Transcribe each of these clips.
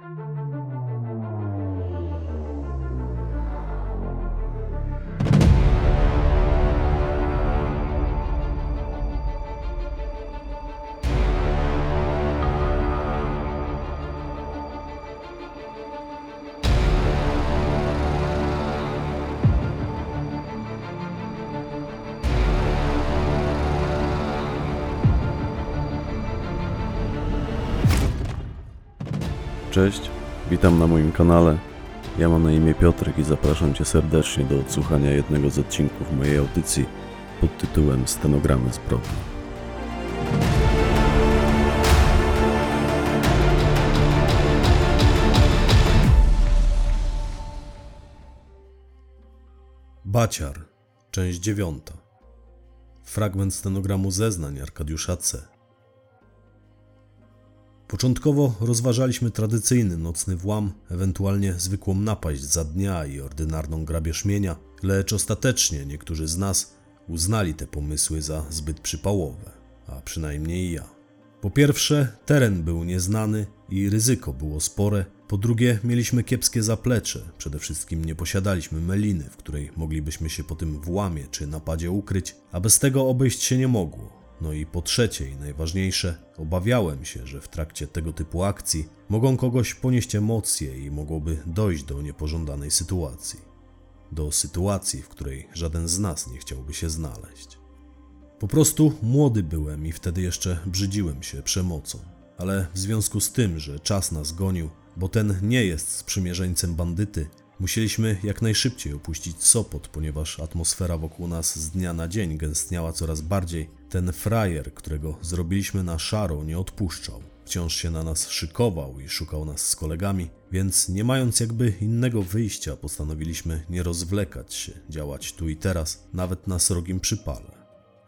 Bye. Cześć, witam na moim kanale. Ja mam na imię Piotrek i zapraszam Cię serdecznie do odsłuchania jednego z odcinków mojej audycji pod tytułem Stenogramy zbrodni. Baciar, część dziewiąta. Fragment stenogramu zeznań Arkadiusza C. Początkowo rozważaliśmy tradycyjny nocny włam, ewentualnie zwykłą napaść za dnia i ordynarną grabież mienia, lecz ostatecznie niektórzy z nas uznali te pomysły za zbyt przypałowe, a przynajmniej ja. Po pierwsze, teren był nieznany i ryzyko było spore. Po drugie, mieliśmy kiepskie zaplecze. Przede wszystkim nie posiadaliśmy meliny, w której moglibyśmy się po tym włamie czy napadzie ukryć, a bez tego obejść się nie mogło. No i po trzecie i najważniejsze, obawiałem się, że w trakcie tego typu akcji mogą kogoś ponieść emocje i mogłoby dojść do niepożądanej sytuacji. Do sytuacji, w której żaden z nas nie chciałby się znaleźć. Po prostu młody byłem i wtedy jeszcze brzydziłem się przemocą. Ale w związku z tym, że czas nas gonił, bo ten nie jest sprzymierzeńcem bandyty, musieliśmy jak najszybciej opuścić Sopot, ponieważ atmosfera wokół nas z dnia na dzień gęstniała coraz bardziej. Ten frajer, którego zrobiliśmy na szaro, nie odpuszczał. Wciąż się na nas szykował i szukał nas z kolegami, więc nie mając jakby innego wyjścia, postanowiliśmy nie rozwlekać się, działać tu i teraz, nawet na srogim przypale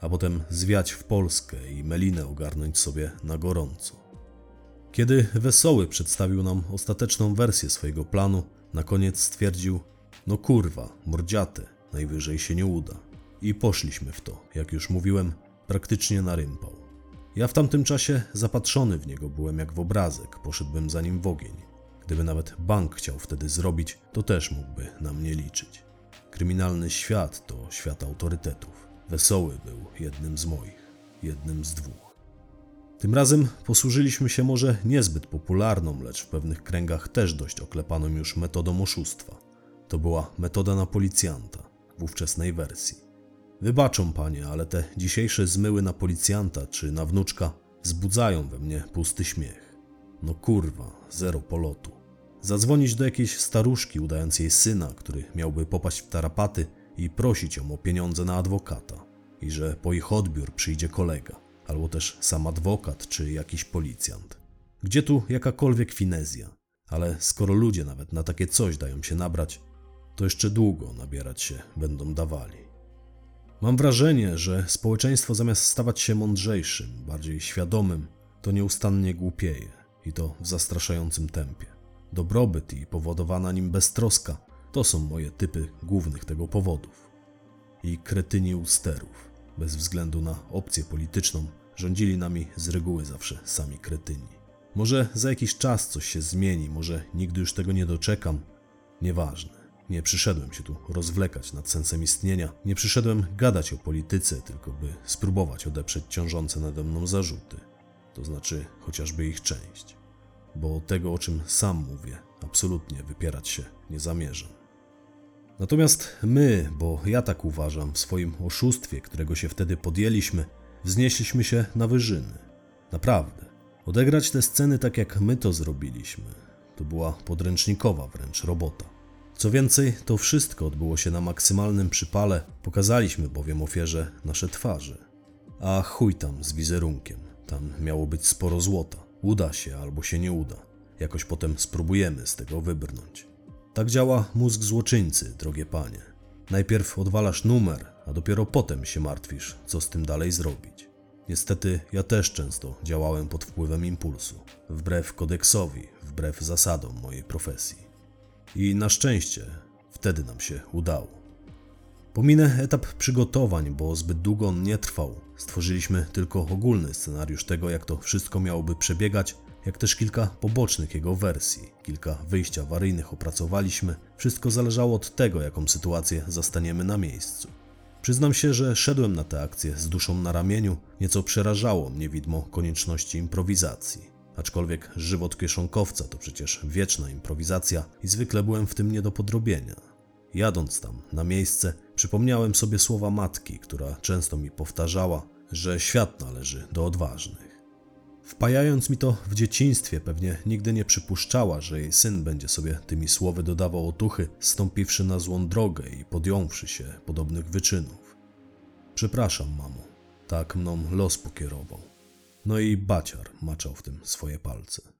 a potem zwiać w Polskę i Melinę ogarnąć sobie na gorąco. Kiedy Wesoły przedstawił nam ostateczną wersję swojego planu, na koniec stwierdził: No kurwa, mordziate, najwyżej się nie uda. I poszliśmy w to, jak już mówiłem, praktycznie na rympał. Ja w tamtym czasie zapatrzony w niego byłem jak w obrazek, poszedłbym za nim w ogień. Gdyby nawet bank chciał wtedy zrobić, to też mógłby na mnie liczyć. Kryminalny świat to świat autorytetów. Wesoły był jednym z moich, jednym z dwóch. Tym razem posłużyliśmy się może niezbyt popularną, lecz w pewnych kręgach też dość oklepaną już metodą oszustwa. To była metoda na policjanta w ówczesnej wersji. Wybaczą panie, ale te dzisiejsze zmyły na policjanta czy na wnuczka wzbudzają we mnie pusty śmiech. No kurwa, zero polotu. Zadzwonić do jakiejś staruszki, udając jej syna, który miałby popaść w tarapaty i prosić ją o pieniądze na adwokata. I że po ich odbiór przyjdzie kolega, albo też sam adwokat czy jakiś policjant. Gdzie tu jakakolwiek finezja? Ale skoro ludzie nawet na takie coś dają się nabrać, to jeszcze długo nabierać się będą dawali. Mam wrażenie, że społeczeństwo zamiast stawać się mądrzejszym, bardziej świadomym, to nieustannie głupieje i to w zastraszającym tempie. Dobrobyt i powodowana nim beztroska to są moje typy głównych tego powodów. I kretyni u sterów, bez względu na opcję polityczną, rządzili nami z reguły zawsze sami kretyni. Może za jakiś czas coś się zmieni, może nigdy już tego nie doczekam. Nieważne. Nie przyszedłem się tu rozwlekać nad sensem istnienia, nie przyszedłem gadać o polityce, tylko by spróbować odeprzeć ciążące nade mną zarzuty, to znaczy chociażby ich część. Bo tego, o czym sam mówię, absolutnie wypierać się nie zamierzam. Natomiast my, bo ja tak uważam, w swoim oszustwie, którego się wtedy podjęliśmy, wznieśliśmy się na wyżyny. Naprawdę. Odegrać te sceny tak jak my to zrobiliśmy, to była podręcznikowa wręcz robota. Co więcej, to wszystko odbyło się na maksymalnym przypale, pokazaliśmy bowiem ofierze nasze twarze. A chuj tam z wizerunkiem, tam miało być sporo złota. Uda się albo się nie uda. Jakoś potem spróbujemy z tego wybrnąć. Tak działa mózg złoczyńcy, drogie panie. Najpierw odwalasz numer, a dopiero potem się martwisz, co z tym dalej zrobić. Niestety ja też często działałem pod wpływem impulsu, wbrew kodeksowi, wbrew zasadom mojej profesji. I na szczęście wtedy nam się udało. Pominę etap przygotowań, bo zbyt długo on nie trwał. Stworzyliśmy tylko ogólny scenariusz tego, jak to wszystko miałoby przebiegać, jak też kilka pobocznych jego wersji. Kilka wyjść awaryjnych opracowaliśmy. Wszystko zależało od tego, jaką sytuację zastaniemy na miejscu. Przyznam się, że szedłem na tę akcję z duszą na ramieniu, nieco przerażało mnie widmo konieczności improwizacji. Aczkolwiek żywot kieszonkowca to przecież wieczna improwizacja i zwykle byłem w tym nie do podrobienia. Jadąc tam, na miejsce, przypomniałem sobie słowa matki, która często mi powtarzała, że świat należy do odważnych. Wpajając mi to w dzieciństwie, pewnie nigdy nie przypuszczała, że jej syn będzie sobie tymi słowy dodawał otuchy, stąpiwszy na złą drogę i podjąwszy się podobnych wyczynów. Przepraszam, mamo, tak mną los pokierował. No i baciar maczał w tym swoje palce.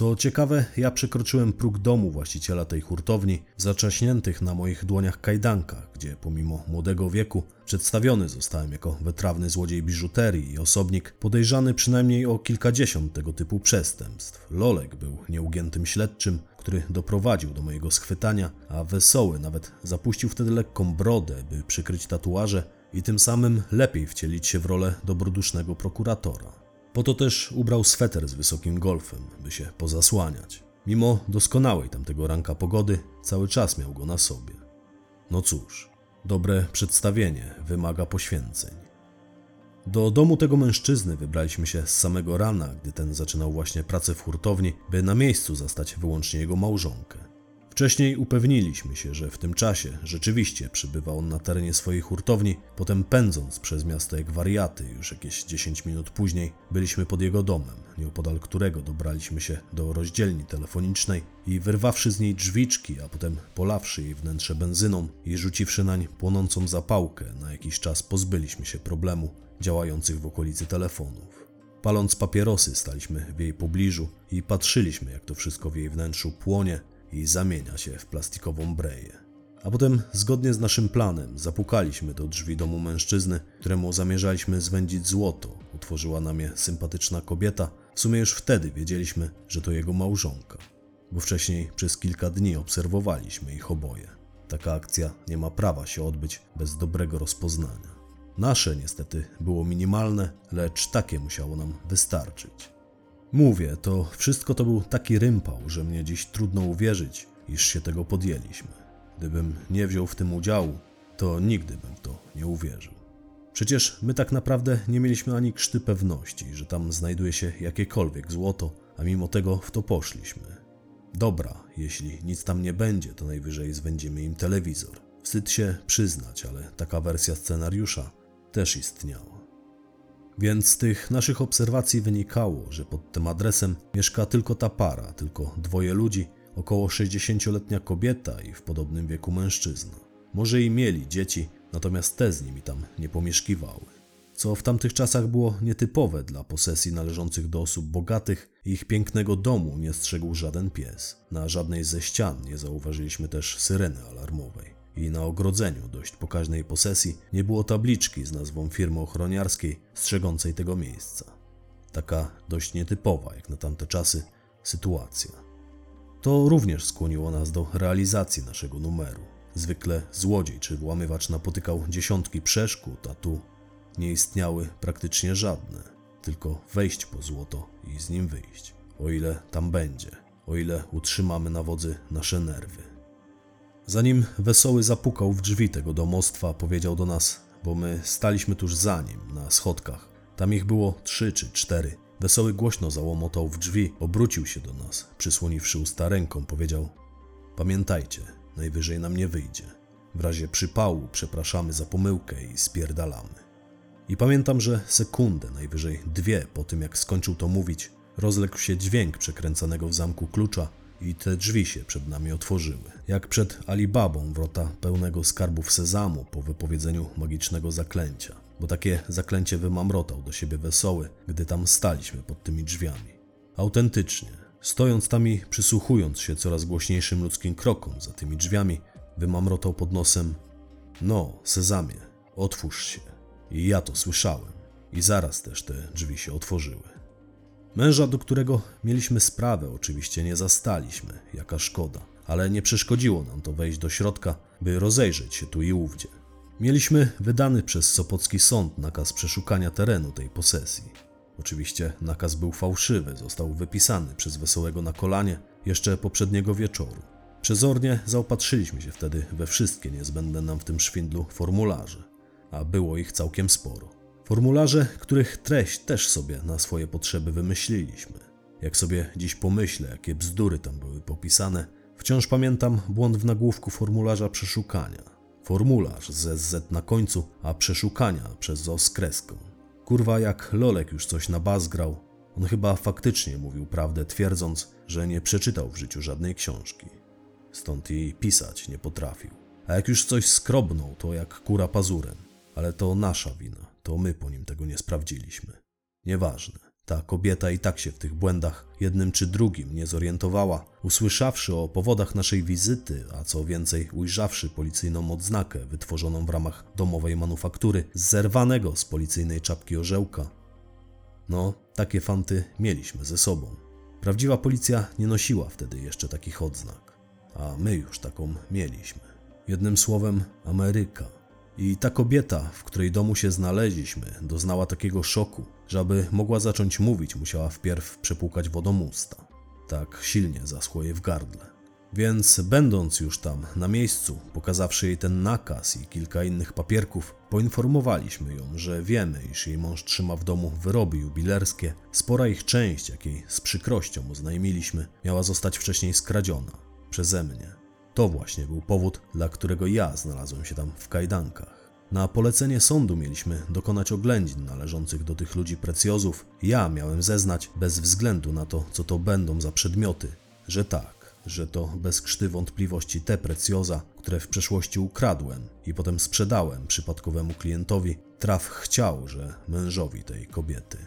Co ciekawe, ja przekroczyłem próg domu właściciela tej hurtowni w zaczaśniętych na moich dłoniach kajdankach, gdzie pomimo młodego wieku przedstawiony zostałem jako wytrawny złodziej biżuterii i osobnik podejrzany przynajmniej o kilkadziesiąt tego typu przestępstw. Lolek był nieugiętym śledczym, który doprowadził do mojego schwytania, a Wesoły nawet zapuścił wtedy lekką brodę, by przykryć tatuaże i tym samym lepiej wcielić się w rolę dobrodusznego prokuratora. Po to też ubrał sweter z wysokim golfem, by się pozasłaniać. Mimo doskonałej tamtego ranka pogody, cały czas miał go na sobie. No cóż, dobre przedstawienie wymaga poświęceń. Do domu tego mężczyzny wybraliśmy się z samego rana, gdy ten zaczynał właśnie pracę w hurtowni, by na miejscu zastać wyłącznie jego małżonkę. Wcześniej upewniliśmy się, że w tym czasie rzeczywiście przybywał on na terenie swojej hurtowni, potem pędząc przez miasto jak wariaty, już jakieś 10 minut później byliśmy pod jego domem, nieopodal którego dobraliśmy się do rozdzielni telefonicznej i wyrwawszy z niej drzwiczki, a potem polawszy jej wnętrze benzyną i rzuciwszy nań płonącą zapałkę, na jakiś czas pozbyliśmy się problemu działających w okolicy telefonów. Paląc papierosy, staliśmy w jej pobliżu i patrzyliśmy, jak to wszystko w jej wnętrzu płonie i zamienia się w plastikową breję. A potem, zgodnie z naszym planem, zapukaliśmy do drzwi domu mężczyzny, któremu zamierzaliśmy zwędzić złoto. Utworzyła nam je sympatyczna kobieta. W sumie już wtedy wiedzieliśmy, że to jego małżonka, bo wcześniej przez kilka dni obserwowaliśmy ich oboje. Taka akcja nie ma prawa się odbyć bez dobrego rozpoznania. Nasze niestety było minimalne, lecz takie musiało nam wystarczyć. Mówię, to wszystko to był taki rympał, że mnie dziś trudno uwierzyć, iż się tego podjęliśmy. Gdybym nie wziął w tym udziału, to nigdy bym w to nie uwierzył. Przecież my tak naprawdę nie mieliśmy ani krzty pewności, że tam znajduje się jakiekolwiek złoto, a mimo tego w to poszliśmy. Dobra, jeśli nic tam nie będzie, to najwyżej zwędzimy im telewizor. Wstyd się przyznać, ale taka wersja scenariusza też istniała. Więc z tych naszych obserwacji wynikało, że pod tym adresem mieszka tylko ta para, tylko dwoje ludzi, około 60-letnia kobieta i w podobnym wieku mężczyzna. Może i mieli dzieci, natomiast te z nimi tam nie pomieszkiwały. Co w tamtych czasach było nietypowe dla posesji należących do osób bogatych, ich pięknego domu nie strzegł żaden pies. Na żadnej ze ścian nie zauważyliśmy też syreny alarmowej i na ogrodzeniu dość pokaźnej posesji nie było tabliczki z nazwą firmy ochroniarskiej strzegącej tego miejsca. Taka dość nietypowa, jak na tamte czasy, sytuacja. To również skłoniło nas do realizacji naszego numeru. Zwykle złodziej czy włamywacz napotykał dziesiątki przeszkód, a tu nie istniały praktycznie żadne, tylko wejść po złoto i z nim wyjść, o ile tam będzie, o ile utrzymamy na wodzy nasze nerwy. Zanim Wesoły zapukał w drzwi tego domostwa, powiedział do nas, bo my staliśmy tuż za nim, na schodkach. Tam ich było trzy czy cztery. Wesoły głośno załomotał w drzwi, obrócił się do nas, przysłoniwszy usta ręką, powiedział: Pamiętajcie, najwyżej nam nie wyjdzie. W razie przypału przepraszamy za pomyłkę i spierdalamy. I pamiętam, że sekundę, najwyżej dwie po tym, jak skończył to mówić, rozległ się dźwięk przekręcanego w zamku klucza i te drzwi się przed nami otworzyły. Jak przed Alibabą wrota pełnego skarbów sezamu po wypowiedzeniu magicznego zaklęcia, bo takie zaklęcie wymamrotał do siebie wesoły, gdy tam staliśmy pod tymi drzwiami. Autentycznie, stojąc tam i przysłuchując się coraz głośniejszym ludzkim krokom za tymi drzwiami, wymamrotał pod nosem: No, sezamie, otwórz się. I ja to słyszałem. I zaraz też te drzwi się otworzyły. Męża, do którego mieliśmy sprawę, oczywiście nie zastaliśmy, jaka szkoda, ale nie przeszkodziło nam to wejść do środka, by rozejrzeć się tu i ówdzie. Mieliśmy wydany przez Sopocki Sąd nakaz przeszukania terenu tej posesji. Oczywiście nakaz był fałszywy, został wypisany przez Wesołego na kolanie jeszcze poprzedniego wieczoru. Przezornie zaopatrzyliśmy się wtedy we wszystkie niezbędne nam w tym szwindlu formularze, a było ich całkiem sporo. Formularze, których treść też sobie na swoje potrzeby wymyśliliśmy. Jak sobie dziś pomyślę, jakie bzdury tam były popisane, wciąż pamiętam błąd w nagłówku formularza przeszukania. Formularz z SZ na końcu, a przeszukania przez O z kreską. Kurwa, jak Lolek już coś na bas grał, on chyba faktycznie mówił prawdę, twierdząc, że nie przeczytał w życiu żadnej książki. Stąd jej pisać nie potrafił. A jak już coś skrobnął, to jak kura pazurem. Ale to nasza wina, to my po nim tego nie sprawdziliśmy. Nieważne. Ta kobieta i tak się w tych błędach jednym czy drugim nie zorientowała. Usłyszawszy o powodach naszej wizyty, a co więcej, ujrzawszy policyjną odznakę wytworzoną w ramach domowej manufaktury, zerwanego z policyjnej czapki orzełka, no, takie fanty mieliśmy ze sobą. Prawdziwa policja nie nosiła wtedy jeszcze takich odznak, a my już taką mieliśmy. Jednym słowem, Ameryka. I ta kobieta, w której domu się znaleźliśmy, doznała takiego szoku, że aby mogła zacząć mówić, musiała wpierw przepłukać wodą usta. Tak silnie zaschło jej w gardle. Więc, będąc już tam na miejscu, pokazawszy jej ten nakaz i kilka innych papierków, poinformowaliśmy ją, że wiemy, iż jej mąż trzyma w domu wyroby jubilerskie. Spora ich część, jakiej z przykrością oznajmiliśmy, miała zostać wcześniej skradziona przeze mnie. To właśnie był powód, dla którego ja znalazłem się tam w kajdankach. Na polecenie sądu mieliśmy dokonać oględzin należących do tych ludzi precjozów. Ja miałem zeznać, bez względu na to, co to będą za przedmioty, że tak, że to bez krzty wątpliwości te precjoza, które w przeszłości ukradłem i potem sprzedałem przypadkowemu klientowi, traf chciał, że mężowi tej kobiety.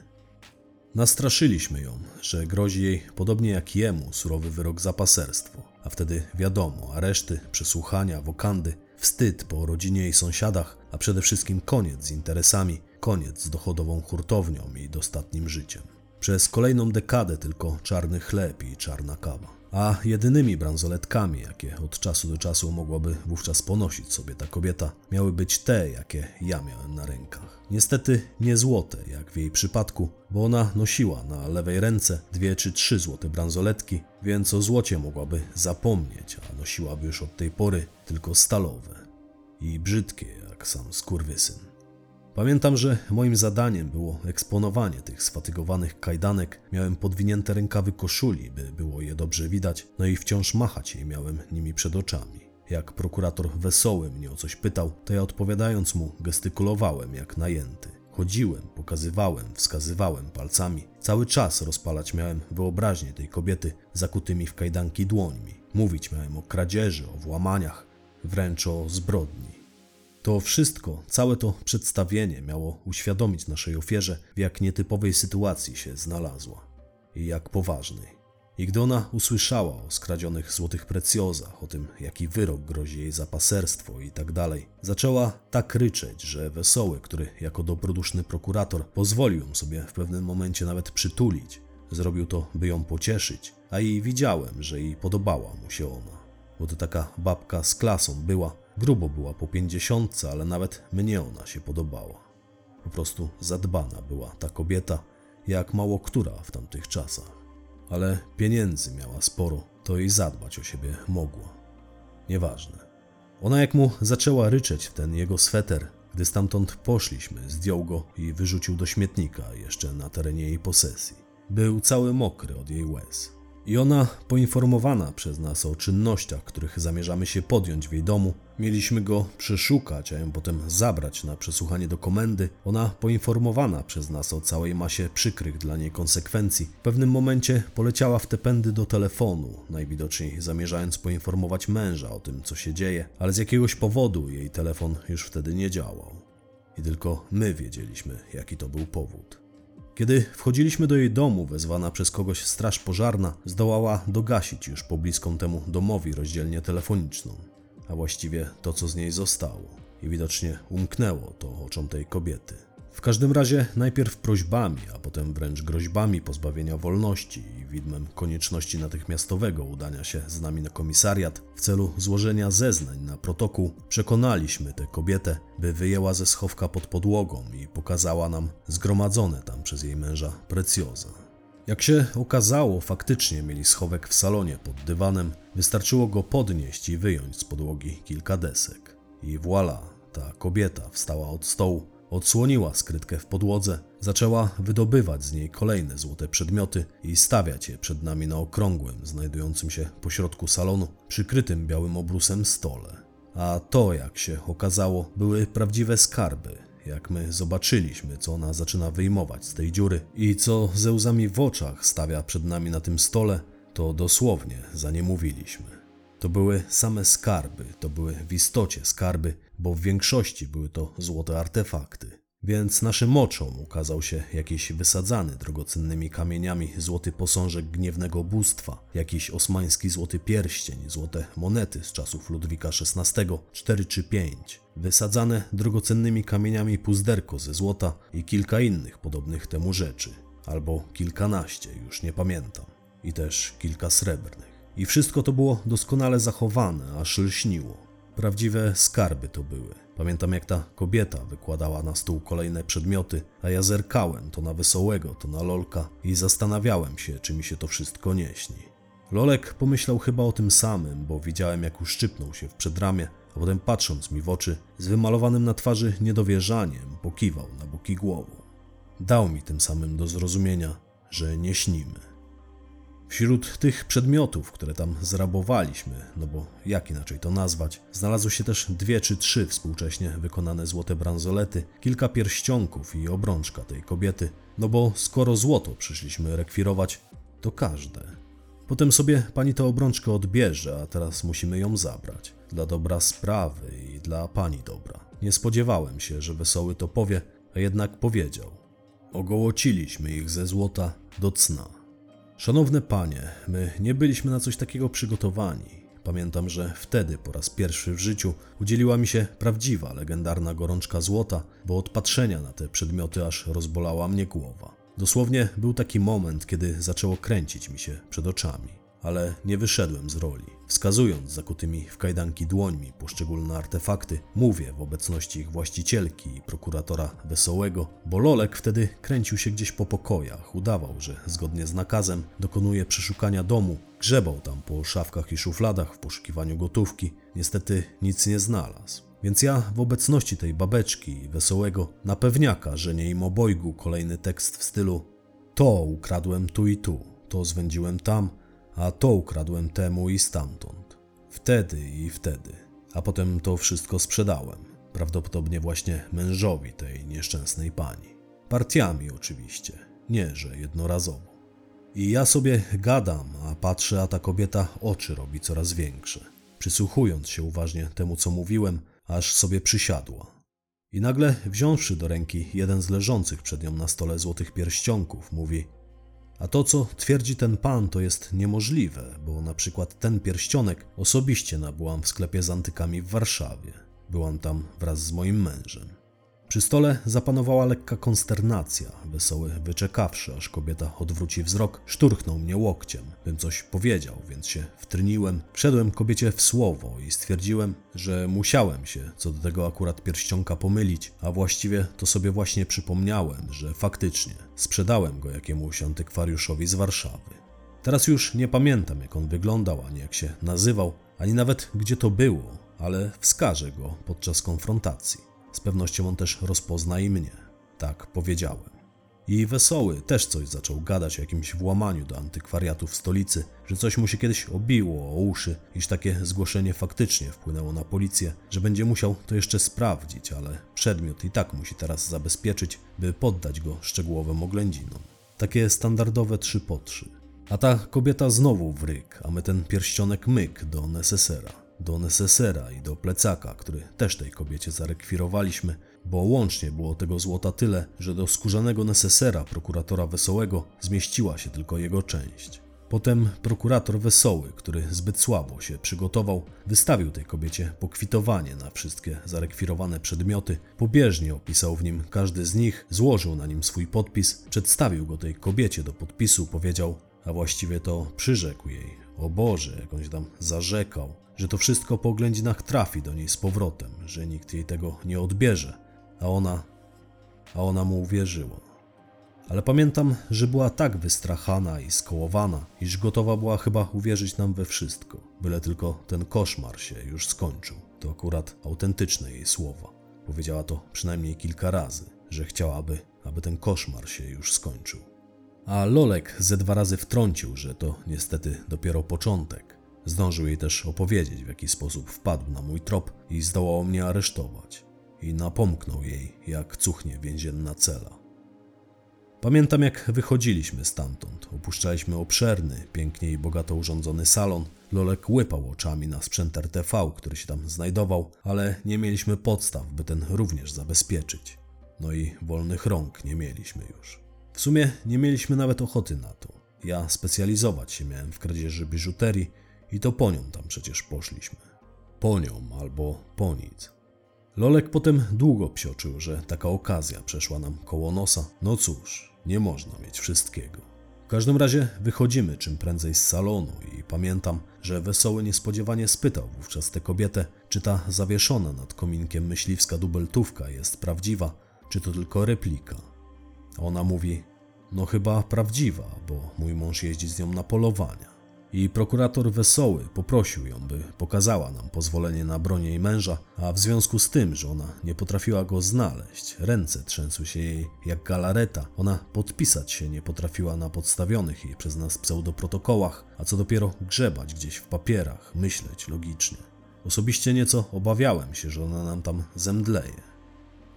Nastraszyliśmy ją, że grozi jej, podobnie jak jemu, surowy wyrok za paserstwo, a wtedy wiadomo, areszty, przesłuchania, wokandy, wstyd po rodzinie i sąsiadach, a przede wszystkim koniec z interesami, koniec z dochodową hurtownią i dostatnim życiem. Przez kolejną dekadę tylko czarny chleb i czarna kawa a jedynymi bransoletkami, jakie od czasu do czasu mogłaby wówczas ponosić sobie ta kobieta, miały być te, jakie ja miałem na rękach. Niestety nie złote, jak w jej przypadku, bo ona nosiła na lewej ręce dwie czy trzy złote bransoletki, więc o złocie mogłaby zapomnieć, a nosiłaby już od tej pory tylko stalowe i brzydkie, jak sam skurwysyn. Pamiętam, że moim zadaniem było eksponowanie tych sfatygowanych kajdanek. Miałem podwinięte rękawy koszuli, by było je dobrze widać, no i wciąż machać je miałem nimi przed oczami. Jak prokurator wesoły mnie o coś pytał, to ja odpowiadając mu gestykulowałem jak najęty. Chodziłem, pokazywałem, wskazywałem palcami. Cały czas rozpalać miałem wyobraźnię tej kobiety zakutymi w kajdanki dłońmi. Mówić miałem o kradzieży, o włamaniach, wręcz o zbrodni. To wszystko, całe to przedstawienie miało uświadomić naszej ofierze, w jak nietypowej sytuacji się znalazła i jak poważnej. I gdy ona usłyszała o skradzionych złotych precjozach, o tym, jaki wyrok grozi jej za paserstwo i tak dalej, zaczęła tak ryczeć, że Wesoły, który jako dobroduszny prokurator pozwolił ją sobie w pewnym momencie nawet przytulić, zrobił to, by ją pocieszyć, a jej widziałem, że jej podobała mu się ona. Bo to taka babka z klasą była, Grubo była po pięćdziesiątce, ale nawet mnie ona się podobała. Po prostu zadbana była ta kobieta, jak mało która w tamtych czasach. Ale pieniędzy miała sporo, to i zadbać o siebie mogła. Nieważne. Ona jak mu zaczęła ryczeć w ten jego sweter, gdy stamtąd poszliśmy, zdjął go i wyrzucił do śmietnika jeszcze na terenie jej posesji. Był cały mokry od jej łez. I ona, poinformowana przez nas o czynnościach, których zamierzamy się podjąć w jej domu, mieliśmy go przeszukać, a ją potem zabrać na przesłuchanie do komendy. Ona, poinformowana przez nas o całej masie przykrych dla niej konsekwencji, w pewnym momencie poleciała w te pędy do telefonu, najwidoczniej zamierzając poinformować męża o tym, co się dzieje, ale z jakiegoś powodu jej telefon już wtedy nie działał. I tylko my wiedzieliśmy, jaki to był powód. Kiedy wchodziliśmy do jej domu, wezwana przez kogoś straż pożarna, zdołała dogasić już pobliską temu domowi rozdzielnię telefoniczną, a właściwie to, co z niej zostało. I widocznie umknęło to oczom tej kobiety. W każdym razie najpierw prośbami, a potem wręcz groźbami pozbawienia wolności i widmem konieczności natychmiastowego udania się z nami na komisariat w celu złożenia zeznań na protokół, przekonaliśmy tę kobietę, by wyjęła ze schowka pod podłogą i pokazała nam zgromadzone tam przez jej męża precjoza. Jak się okazało, faktycznie mieli schowek w salonie pod dywanem, wystarczyło go podnieść i wyjąć z podłogi kilka desek. I voilà, ta kobieta wstała od stołu, odsłoniła skrytkę w podłodze, zaczęła wydobywać z niej kolejne złote przedmioty i stawiać je przed nami na okrągłym, znajdującym się pośrodku salonu, przykrytym białym obrusem stole. A to, jak się okazało, były prawdziwe skarby, jak my zobaczyliśmy, co ona zaczyna wyjmować z tej dziury i co ze łzami w oczach stawia przed nami na tym stole, to dosłownie za nie mówiliśmy. To były same skarby, to były w istocie skarby, bo w większości były to złote artefakty. Więc naszym oczom ukazał się jakiś wysadzany drogocennymi kamieniami złoty posążek gniewnego bóstwa, jakiś osmański złoty pierścień, złote monety z czasów Ludwika XVI, 4 czy 5, wysadzane drogocennymi kamieniami puzderko ze złota i kilka innych podobnych temu rzeczy, albo kilkanaście, już nie pamiętam, i też kilka srebrnych. I wszystko to było doskonale zachowane, aż lśniło. Prawdziwe skarby to były. Pamiętam, jak ta kobieta wykładała na stół kolejne przedmioty, a ja zerkałem to na wesołego, to na lolka i zastanawiałem się, czy mi się to wszystko nie śni. Lolek pomyślał chyba o tym samym, bo widziałem, jak uszczypnął się w przedramię, a potem patrząc mi w oczy, z wymalowanym na twarzy niedowierzaniem, pokiwał na boki głową. Dał mi tym samym do zrozumienia, że nie śnimy. Wśród tych przedmiotów, które tam zrabowaliśmy, no bo jak inaczej to nazwać, znalazły się też dwie czy trzy współcześnie wykonane złote bransolety, kilka pierścionków i obrączka tej kobiety, no bo skoro złoto przyszliśmy rekwirować, to każde. Potem sobie pani tę obrączkę odbierze, a teraz musimy ją zabrać. Dla dobra sprawy i dla pani dobra. Nie spodziewałem się, że wesoły to powie, a jednak powiedział. Ogołociliśmy ich ze złota do cna. Szanowne panie, my nie byliśmy na coś takiego przygotowani. Pamiętam, że wtedy po raz pierwszy w życiu udzieliła mi się prawdziwa, legendarna gorączka złota, bo od patrzenia na te przedmioty aż rozbolała mnie głowa. Dosłownie był taki moment, kiedy zaczęło kręcić mi się przed oczami ale nie wyszedłem z roli. Wskazując zakutymi w kajdanki dłońmi poszczególne artefakty, mówię w obecności ich właścicielki i prokuratora Wesołego, bo Lolek wtedy kręcił się gdzieś po pokojach, udawał, że zgodnie z nakazem dokonuje przeszukania domu, grzebał tam po szafkach i szufladach w poszukiwaniu gotówki, niestety nic nie znalazł. Więc ja w obecności tej babeczki i Wesołego na pewniaka, że nie im obojgu kolejny tekst w stylu to ukradłem tu i tu, to zwędziłem tam, a to ukradłem temu i stamtąd. Wtedy i wtedy. A potem to wszystko sprzedałem. Prawdopodobnie właśnie mężowi tej nieszczęsnej pani. Partiami oczywiście, nie że jednorazowo. I ja sobie gadam, a patrzę, a ta kobieta oczy robi coraz większe, przysłuchując się uważnie temu, co mówiłem, aż sobie przysiadła. I nagle, wziąwszy do ręki jeden z leżących przed nią na stole złotych pierścionków, mówi: a to, co twierdzi ten pan, to jest niemożliwe, bo na przykład ten pierścionek osobiście nabyłam w sklepie z antykami w Warszawie. Byłam tam wraz z moim mężem. Przy stole zapanowała lekka konsternacja. Wesoły, wyczekawszy, aż kobieta odwróci wzrok, szturchnął mnie łokciem, bym coś powiedział, więc się wtryniłem. Wszedłem kobiecie w słowo i stwierdziłem, że musiałem się co do tego akurat pierścionka pomylić, a właściwie to sobie właśnie przypomniałem, że faktycznie sprzedałem go jakiemuś antykwariuszowi z Warszawy. Teraz już nie pamiętam, jak on wyglądał, ani jak się nazywał, ani nawet gdzie to było, ale wskażę go podczas konfrontacji. Z pewnością on też rozpozna i mnie. Tak powiedziałem. I Wesoły też coś zaczął gadać o jakimś włamaniu do antykwariatu w stolicy, że coś mu się kiedyś obiło o uszy, iż takie zgłoszenie faktycznie wpłynęło na policję, że będzie musiał to jeszcze sprawdzić, ale przedmiot i tak musi teraz zabezpieczyć, by poddać go szczegółowym oględzinom. Takie standardowe trzy po trzy. A ta kobieta znowu w ryk, a my ten pierścionek myk do nesesera do nesesera i do plecaka, który też tej kobiecie zarekwirowaliśmy, bo łącznie było tego złota tyle, że do skórzanego nesesera prokuratora Wesołego zmieściła się tylko jego część. Potem prokurator Wesoły, który zbyt słabo się przygotował, wystawił tej kobiecie pokwitowanie na wszystkie zarekwirowane przedmioty, pobieżnie opisał w nim każdy z nich, złożył na nim swój podpis, przedstawił go tej kobiecie do podpisu, powiedział, a właściwie to przyrzekł jej, o Boże, jak on się tam zarzekał, że to wszystko po oględzinach trafi do niej z powrotem, że nikt jej tego nie odbierze, a ona, a ona mu uwierzyła. Ale pamiętam, że była tak wystrachana i skołowana, iż gotowa była chyba uwierzyć nam we wszystko, byle tylko ten koszmar się już skończył. To akurat autentyczne jej słowa. Powiedziała to przynajmniej kilka razy, że chciałaby, aby ten koszmar się już skończył. A Lolek ze dwa razy wtrącił, że to niestety dopiero początek. Zdążył jej też opowiedzieć, w jaki sposób wpadł na mój trop i zdołał mnie aresztować. I napomknął jej, jak cuchnie więzienna cela. Pamiętam, jak wychodziliśmy stamtąd. Opuszczaliśmy obszerny, pięknie i bogato urządzony salon. Lolek łypał oczami na sprzęt RTV, który się tam znajdował, ale nie mieliśmy podstaw, by ten również zabezpieczyć. No i wolnych rąk nie mieliśmy już. W sumie nie mieliśmy nawet ochoty na to. Ja specjalizować się miałem w kradzieży biżuterii i to po nią tam przecież poszliśmy. Po nią albo po nic. Lolek potem długo psioczył, że taka okazja przeszła nam koło nosa. No cóż, nie można mieć wszystkiego. W każdym razie wychodzimy czym prędzej z salonu i pamiętam, że Wesoły niespodziewanie spytał wówczas tę kobietę, czy ta zawieszona nad kominkiem myśliwska dubeltówka jest prawdziwa, czy to tylko replika. Ona mówi, no chyba prawdziwa, bo mój mąż jeździ z nią na polowania. I prokurator Wesoły poprosił ją, by pokazała nam pozwolenie na broń jej męża, a w związku z tym, że ona nie potrafiła go znaleźć, ręce trzęsły się jej jak galareta, ona podpisać się nie potrafiła na podstawionych jej przez nas pseudoprotokołach, a co dopiero grzebać gdzieś w papierach, myśleć logicznie. Osobiście nieco obawiałem się, że ona nam tam zemdleje,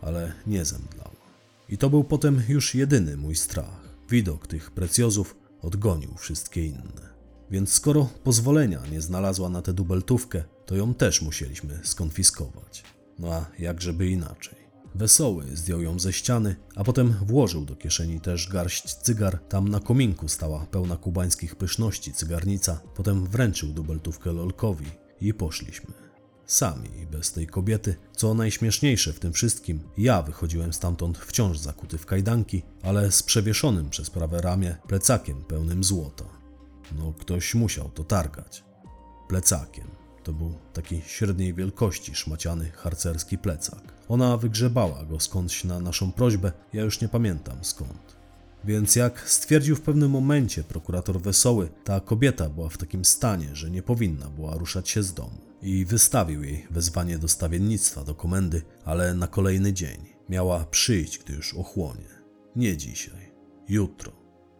ale nie zemdlała. I to był potem już jedyny mój strach. Widok tych precjozów odgonił wszystkie inne. Więc skoro pozwolenia nie znalazła na tę dubeltówkę, to ją też musieliśmy skonfiskować. No a jakżeby inaczej. Wesoły zdjął ją ze ściany, a potem włożył do kieszeni też garść cygar. Tam na kominku stała pełna kubańskich pyszności cygarnica. Potem wręczył dubeltówkę Lolkowi i poszliśmy. Sami, bez tej kobiety. Co najśmieszniejsze w tym wszystkim, ja wychodziłem stamtąd wciąż zakuty w kajdanki, ale z przewieszonym przez prawe ramię plecakiem pełnym złota. No, ktoś musiał to targać. Plecakiem. To był taki średniej wielkości szmaciany harcerski plecak. Ona wygrzebała go skądś na naszą prośbę, ja już nie pamiętam skąd. Więc jak stwierdził w pewnym momencie prokurator Wesoły, ta kobieta była w takim stanie, że nie powinna była ruszać się z domu. I wystawił jej wezwanie do stawiennictwa do komendy, ale na kolejny dzień. Miała przyjść, gdy już ochłonie. Nie dzisiaj, jutro.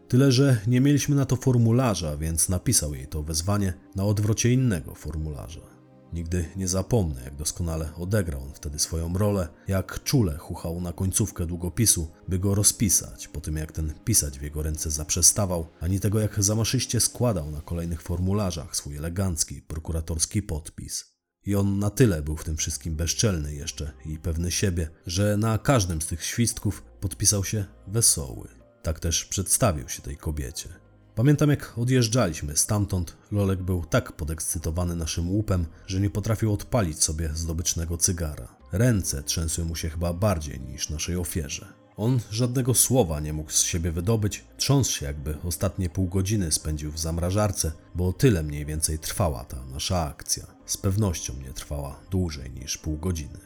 Tyle, że nie mieliśmy na to formularza, więc napisał jej to wezwanie na odwrocie innego formularza. Nigdy nie zapomnę, jak doskonale odegrał on wtedy swoją rolę, jak czule chuchał na końcówkę długopisu, by go rozpisać, po tym jak ten pisać w jego ręce zaprzestawał, ani tego jak zamaszyście składał na kolejnych formularzach swój elegancki, prokuratorski podpis. I on na tyle był w tym wszystkim bezczelny jeszcze i pewny siebie, że na każdym z tych świstków podpisał się wesoły. Tak też przedstawił się tej kobiecie. Pamiętam, jak odjeżdżaliśmy stamtąd, Lolek był tak podekscytowany naszym łupem, że nie potrafił odpalić sobie zdobycznego cygara. Ręce trzęsły mu się chyba bardziej niż naszej ofierze. On żadnego słowa nie mógł z siebie wydobyć, trząsł się jakby ostatnie pół godziny spędził w zamrażarce, bo tyle mniej więcej trwała ta nasza akcja. Z pewnością nie trwała dłużej niż pół godziny.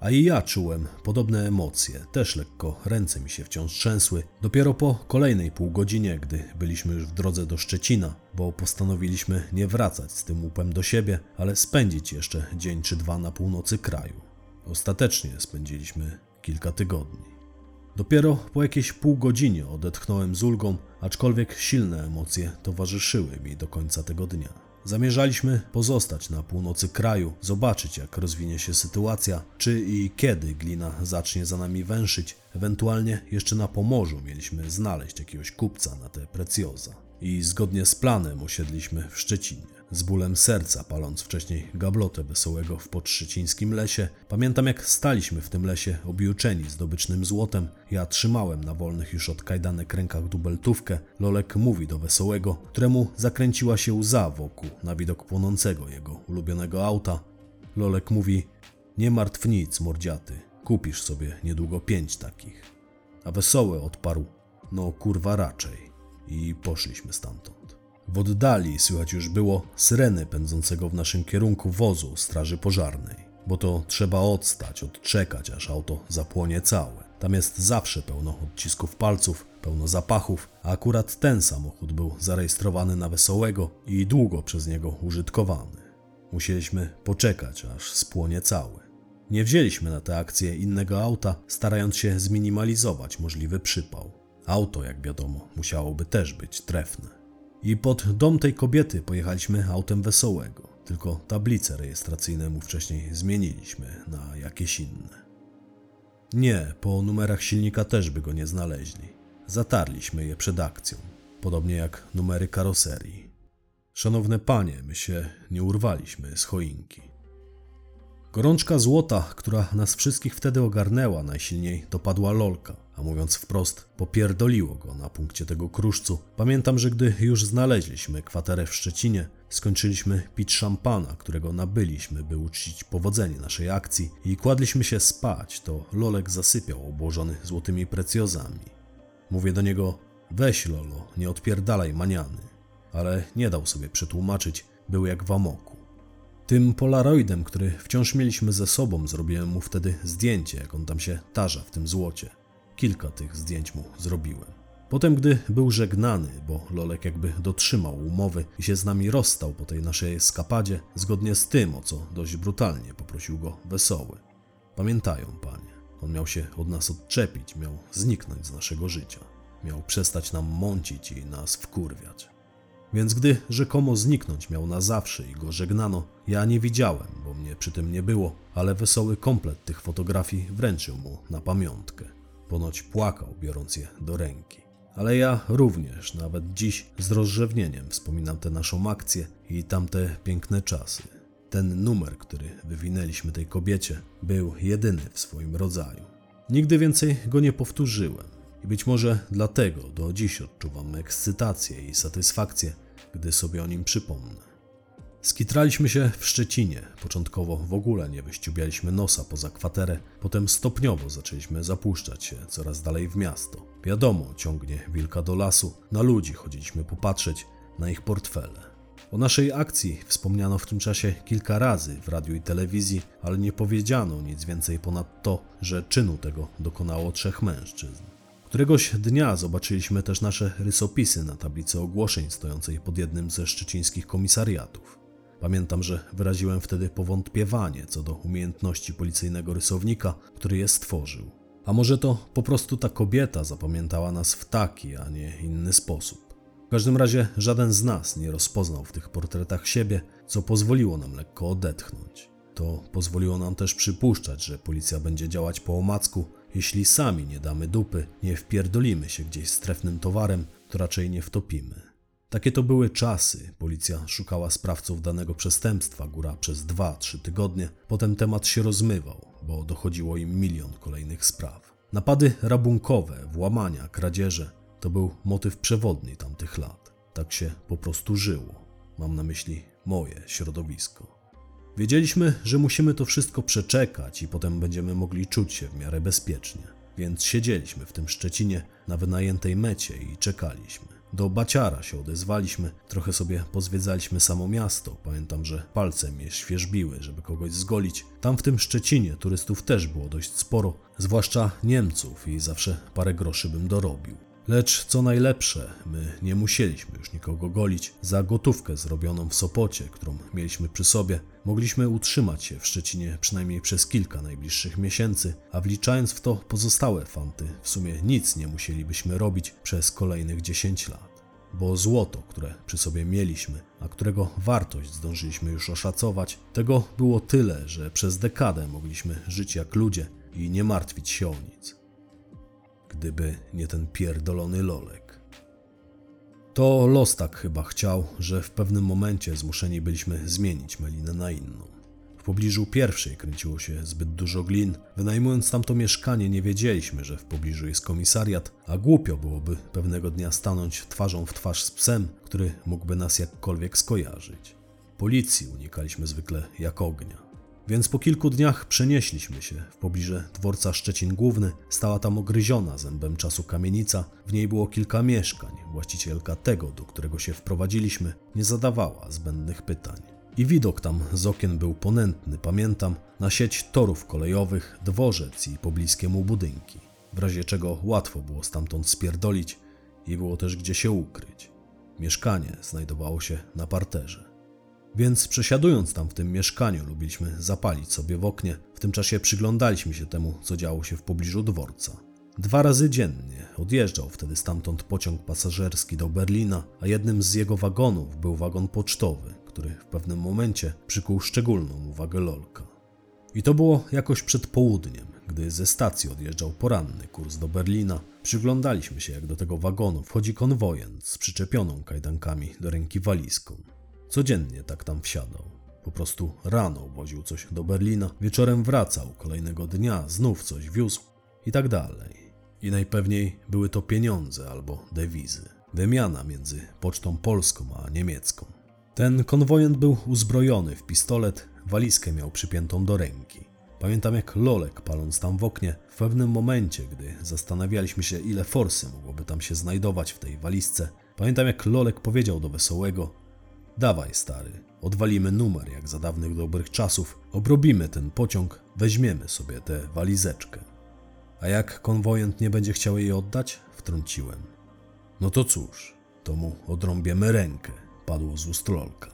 A i ja czułem podobne emocje, też lekko ręce mi się wciąż trzęsły. Dopiero po kolejnej półgodzinie, gdy byliśmy już w drodze do Szczecina, bo postanowiliśmy nie wracać z tym łupem do siebie, ale spędzić jeszcze dzień czy dwa na północy kraju. Ostatecznie spędziliśmy kilka tygodni. Dopiero po jakiejś pół godzinie odetchnąłem z ulgą, aczkolwiek silne emocje towarzyszyły mi do końca tego dnia. Zamierzaliśmy pozostać na północy kraju, zobaczyć jak rozwinie się sytuacja, czy i kiedy glina zacznie za nami węszyć. Ewentualnie jeszcze na Pomorzu mieliśmy znaleźć jakiegoś kupca na te precjoza. I zgodnie z planem osiedliśmy w Szczecinie. Z bólem serca, paląc wcześniej gablotę wesołego w podszczycińskim lesie, pamiętam jak staliśmy w tym lesie objuczeni zdobycznym złotem. Ja trzymałem na wolnych już od kajdanek rękach dubeltówkę. Lolek mówi do wesołego, któremu zakręciła się łza wokół na widok płonącego jego ulubionego auta. Lolek mówi: Nie martw nic, mordziaty, kupisz sobie niedługo pięć takich. A wesoły odparł: No kurwa raczej. I poszliśmy stamtąd. W oddali słychać już było syreny pędzącego w naszym kierunku wozu straży pożarnej, bo to trzeba odstać, odczekać, aż auto zapłonie całe. Tam jest zawsze pełno odcisków palców, pełno zapachów, a akurat ten samochód był zarejestrowany na Wesołego i długo przez niego użytkowany. Musieliśmy poczekać, aż spłonie cały. Nie wzięliśmy na tę akcję innego auta, starając się zminimalizować możliwy przypał. Auto, jak wiadomo, musiałoby też być trefne. I pod dom tej kobiety pojechaliśmy autem wesołego, tylko tablice rejestracyjne mu wcześniej zmieniliśmy na jakieś inne. Nie, po numerach silnika też by go nie znaleźli. Zatarliśmy je przed akcją, podobnie jak numery karoserii. Szanowne panie, my się nie urwaliśmy z choinki. Gorączka złota, która nas wszystkich wtedy ogarnęła, najsilniej dopadła Lolka, a mówiąc wprost, popierdoliło go na punkcie tego kruszcu. Pamiętam, że gdy już znaleźliśmy kwaterę w Szczecinie, skończyliśmy pić szampana, którego nabyliśmy, by uczcić powodzenie naszej akcji i kładliśmy się spać, to Lolek zasypiał obłożony złotymi precjozami. Mówię do niego, weź Lolo, nie odpierdalaj maniany. Ale nie dał sobie przetłumaczyć, był jak w amoku. Tym polaroidem, który wciąż mieliśmy ze sobą, zrobiłem mu wtedy zdjęcie, jak on tam się tarza w tym złocie. Kilka tych zdjęć mu zrobiłem. Potem, gdy był żegnany, bo Lolek jakby dotrzymał umowy i się z nami rozstał po tej naszej eskapadzie, zgodnie z tym, o co dość brutalnie poprosił go Wesoły. Pamiętają, panie, on miał się od nas odczepić, miał zniknąć z naszego życia. Miał przestać nam mącić i nas wkurwiać. Więc gdy rzekomo zniknąć miał na zawsze i go żegnano, ja nie widziałem, bo mnie przy tym nie było, ale wesoły komplet tych fotografii wręczył mu na pamiątkę. Ponoć płakał, biorąc je do ręki. Ale ja również, nawet dziś, z rozrzewnieniem wspominam tę naszą akcję i tamte piękne czasy. Ten numer, który wywinęliśmy tej kobiecie, był jedyny w swoim rodzaju. Nigdy więcej go nie powtórzyłem. I być może dlatego do dziś odczuwam ekscytację i satysfakcję, gdy sobie o nim przypomnę. Skitraliśmy się w Szczecinie. Początkowo w ogóle nie wyściubialiśmy nosa poza kwaterę, potem stopniowo zaczęliśmy zapuszczać się coraz dalej w miasto. Wiadomo, ciągnie wilka do lasu, na ludzi chodziliśmy popatrzeć, na ich portfele. O naszej akcji wspomniano w tym czasie kilka razy w radiu i telewizji, ale nie powiedziano nic więcej ponad to, że czynu tego dokonało trzech mężczyzn. Któregoś dnia zobaczyliśmy też nasze rysopisy na tablicy ogłoszeń stojącej pod jednym ze szczecińskich komisariatów. Pamiętam, że wyraziłem wtedy powątpiewanie co do umiejętności policyjnego rysownika, który je stworzył. A może to po prostu ta kobieta zapamiętała nas w taki, a nie inny sposób. W każdym razie żaden z nas nie rozpoznał w tych portretach siebie, co pozwoliło nam lekko odetchnąć. To pozwoliło nam też przypuszczać, że policja będzie działać po omacku, jeśli sami nie damy dupy, nie wpierdolimy się gdzieś z trefnym towarem, to raczej nie wtopimy. Takie to były czasy. Policja szukała sprawców danego przestępstwa góra przez 2-3 tygodnie. Potem temat się rozmywał, bo dochodziło im milion kolejnych spraw. Napady rabunkowe, włamania, kradzieże to był motyw przewodni tamtych lat. Tak się po prostu żyło. Mam na myśli moje środowisko. Wiedzieliśmy, że musimy to wszystko przeczekać i potem będziemy mogli czuć się w miarę bezpiecznie. Więc siedzieliśmy w tym Szczecinie na wynajętej mecie i czekaliśmy. Do Baciara się odezwaliśmy, trochę sobie pozwiedzaliśmy samo miasto. Pamiętam, że palce mnie świeżbiły, żeby kogoś zgolić. Tam w tym Szczecinie turystów też było dość sporo, zwłaszcza Niemców i zawsze parę groszy bym dorobił. Lecz co najlepsze, my nie musieliśmy już nikogo golić. Za gotówkę zrobioną w Sopocie, którą mieliśmy przy sobie, mogliśmy utrzymać się w Szczecinie przynajmniej przez kilka najbliższych miesięcy, a wliczając w to pozostałe fanty, w sumie nic nie musielibyśmy robić przez kolejnych 10 lat. Bo złoto, które przy sobie mieliśmy, a którego wartość zdążyliśmy już oszacować, tego było tyle, że przez dekadę mogliśmy żyć jak ludzie i nie martwić się o nic gdyby nie ten pierdolony lolek. To los tak chyba chciał, że w pewnym momencie zmuszeni byliśmy zmienić melinę na inną. W pobliżu pierwszej kręciło się zbyt dużo glin. Wynajmując tamto mieszkanie, nie wiedzieliśmy, że w pobliżu jest komisariat, a głupio byłoby pewnego dnia stanąć twarzą w twarz z psem, który mógłby nas jakkolwiek skojarzyć. Policji unikaliśmy zwykle jak ognia. Więc po kilku dniach przenieśliśmy się w pobliże dworca Szczecin Główny. Stała tam ogryziona zębem czasu kamienica. W niej było kilka mieszkań. Właścicielka tego, do którego się wprowadziliśmy, nie zadawała zbędnych pytań. I widok tam z okien był ponętny, pamiętam, na sieć torów kolejowych, dworzec i pobliskie mu budynki. W razie czego łatwo było stamtąd spierdolić i było też gdzie się ukryć. Mieszkanie znajdowało się na parterze. Więc przesiadując tam w tym mieszkaniu, lubiliśmy zapalić sobie w oknie. W tym czasie przyglądaliśmy się temu, co działo się w pobliżu dworca. Dwa razy dziennie odjeżdżał wtedy stamtąd pociąg pasażerski do Berlina, a jednym z jego wagonów był wagon pocztowy, który w pewnym momencie przykuł szczególną uwagę Lolka. I to było jakoś przed południem, gdy ze stacji odjeżdżał poranny kurs do Berlina. Przyglądaliśmy się, jak do tego wagonu wchodzi konwojent z przyczepioną kajdankami do ręki walizką. Codziennie tak tam wsiadał. Po prostu rano woził coś do Berlina, wieczorem wracał, kolejnego dnia znów coś wiózł i tak dalej. I najpewniej były to pieniądze albo dewizy. Wymiana między pocztą polską a niemiecką. Ten konwojent był uzbrojony w pistolet, walizkę miał przypiętą do ręki. Pamiętam jak Lolek, paląc tam w oknie, w pewnym momencie, gdy zastanawialiśmy się, ile forsy mogłoby tam się znajdować w tej walizce, pamiętam jak Lolek powiedział do Wesołego: Dawaj, stary, odwalimy numer jak za dawnych dobrych czasów, obrobimy ten pociąg, weźmiemy sobie tę walizeczkę. A jak konwojent nie będzie chciał jej oddać? Wtrąciłem. No to cóż, to mu odrąbiemy rękę, padło z ust Lolka.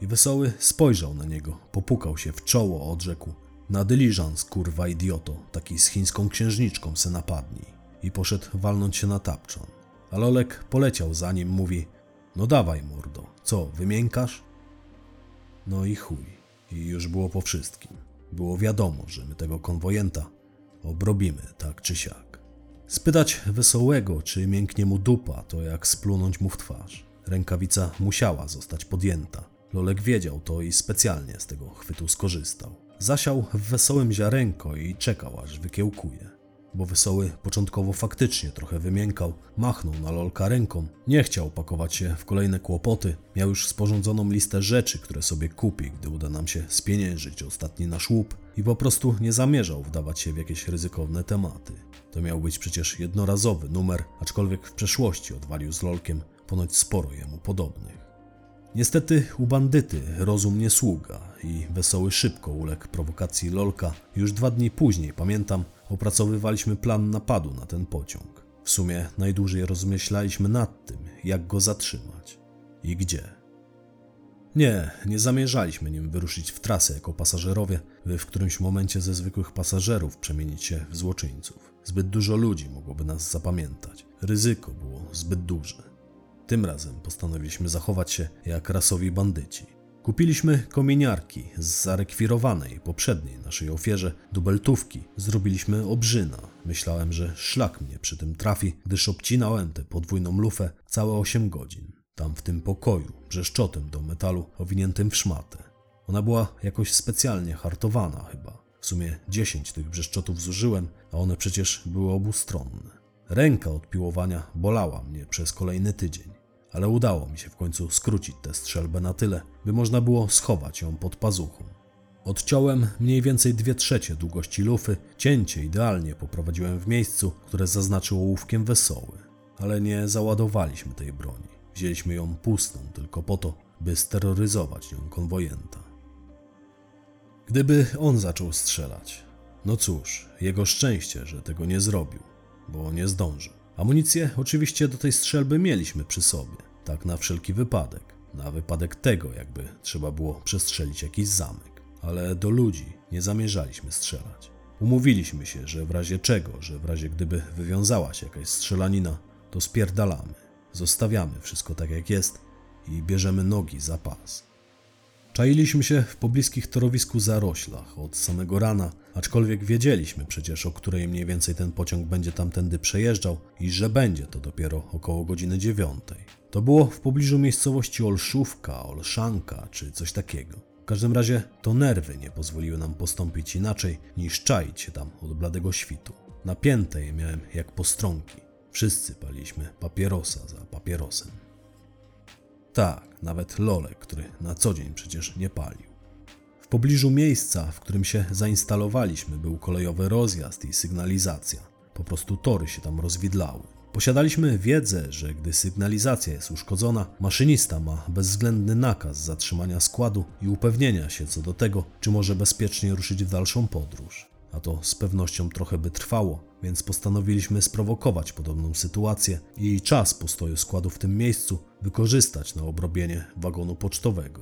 I Wesoły spojrzał na niego, popukał się w czoło, odrzekł. Na dyliżans, kurwa idioto, taki z chińską księżniczką se napadnij. I poszedł walnąć się na tapczan. A Lolek poleciał za nim, mówi, no dawaj, mordo, co, wymiękasz? No i chuj. I już było po wszystkim. Było wiadomo, że my tego konwojenta obrobimy tak czy siak. Spytać wesołego, czy mięknie mu dupa, to jak splunąć mu w twarz. Rękawica musiała zostać podjęta. Lolek wiedział to i specjalnie z tego chwytu skorzystał. Zasiał w wesołym ziarenko i czekał, aż wykiełkuje bo Wesoły początkowo faktycznie trochę wymiękał, machnął na Lolka ręką, nie chciał pakować się w kolejne kłopoty, miał już sporządzoną listę rzeczy, które sobie kupi, gdy uda nam się spieniężyć ostatni nasz łup i po prostu nie zamierzał wdawać się w jakieś ryzykowne tematy. To miał być przecież jednorazowy numer, aczkolwiek w przeszłości odwalił z Lolkiem ponoć sporo jemu podobnych. Niestety u bandyty rozum nie sługa i Wesoły szybko uległ prowokacji Lolka. Już dwa dni później, pamiętam, opracowywaliśmy plan napadu na ten pociąg. W sumie najdłużej rozmyślaliśmy nad tym, jak go zatrzymać i gdzie. Nie, nie zamierzaliśmy nim wyruszyć w trasę jako pasażerowie, by w którymś momencie ze zwykłych pasażerów przemienić się w złoczyńców. Zbyt dużo ludzi mogłoby nas zapamiętać. Ryzyko było zbyt duże. Tym razem postanowiliśmy zachować się jak rasowi bandyci. Kupiliśmy kominiarki z zarekwirowanej poprzedniej naszej ofierze dubeltówki. Zrobiliśmy obrzyna. Myślałem, że szlak mnie przy tym trafi, gdyż obcinałem tę podwójną lufę całe 8 godzin. Tam w tym pokoju, brzeszczotem do metalu owiniętym w szmatę. Ona była jakoś specjalnie hartowana chyba. W sumie 10 tych brzeszczotów zużyłem, a one przecież były obustronne. Ręka od piłowania bolała mnie przez kolejny tydzień ale udało mi się w końcu skrócić tę strzelbę na tyle, by można było schować ją pod pazuchą. Odciąłem mniej więcej dwie trzecie długości lufy, cięcie idealnie poprowadziłem w miejscu, które zaznaczyło ołówkiem wesoły, ale nie załadowaliśmy tej broni. Wzięliśmy ją pustą tylko po to, by steroryzować nią konwojenta. Gdyby on zaczął strzelać, no cóż, jego szczęście, że tego nie zrobił, bo nie zdążył. Amunicję oczywiście do tej strzelby mieliśmy przy sobie, tak na wszelki wypadek. Na wypadek tego, jakby trzeba było przestrzelić jakiś zamek. Ale do ludzi nie zamierzaliśmy strzelać. Umówiliśmy się, że w razie czego, że w razie gdyby wywiązała się jakaś strzelanina, to spierdalamy. Zostawiamy wszystko tak jak jest i bierzemy nogi za pas. Czailiśmy się w pobliskich torowisku zaroślach od samego rana, aczkolwiek wiedzieliśmy przecież, o której mniej więcej ten pociąg będzie tamtędy przejeżdżał i że będzie to dopiero około godziny dziewiątej. To było w pobliżu miejscowości Olszówka, Olszanka czy coś takiego. W każdym razie to nerwy nie pozwoliły nam postąpić inaczej niż czaić się tam od bladego świtu. Napięte je miałem jak postronki. Wszyscy paliśmy papierosa za papierosem. Tak, nawet Lolek, który na co dzień przecież nie palił. W pobliżu miejsca, w którym się zainstalowaliśmy, był kolejowy rozjazd i sygnalizacja. Po prostu tory się tam rozwidlały. Posiadaliśmy wiedzę, że gdy sygnalizacja jest uszkodzona, maszynista ma bezwzględny nakaz zatrzymania składu i upewnienia się co do tego, czy może bezpiecznie ruszyć w dalszą podróż. A to z pewnością trochę by trwało, więc postanowiliśmy sprowokować podobną sytuację i czas postoju składu w tym miejscu wykorzystać na obrobienie wagonu pocztowego,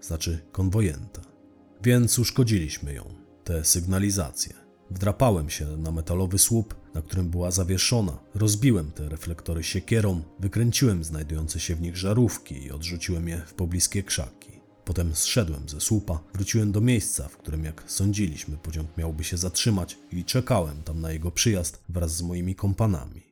znaczy konwojenta. Więc uszkodziliśmy ją, tę sygnalizację. Wdrapałem się na metalowy słup, na którym była zawieszona, rozbiłem te reflektory siekierą, wykręciłem znajdujące się w nich żarówki i odrzuciłem je w pobliskie krzaki. Potem zszedłem ze słupa, wróciłem do miejsca, w którym, jak sądziliśmy, pociąg miałby się zatrzymać i czekałem tam na jego przyjazd wraz z moimi kompanami.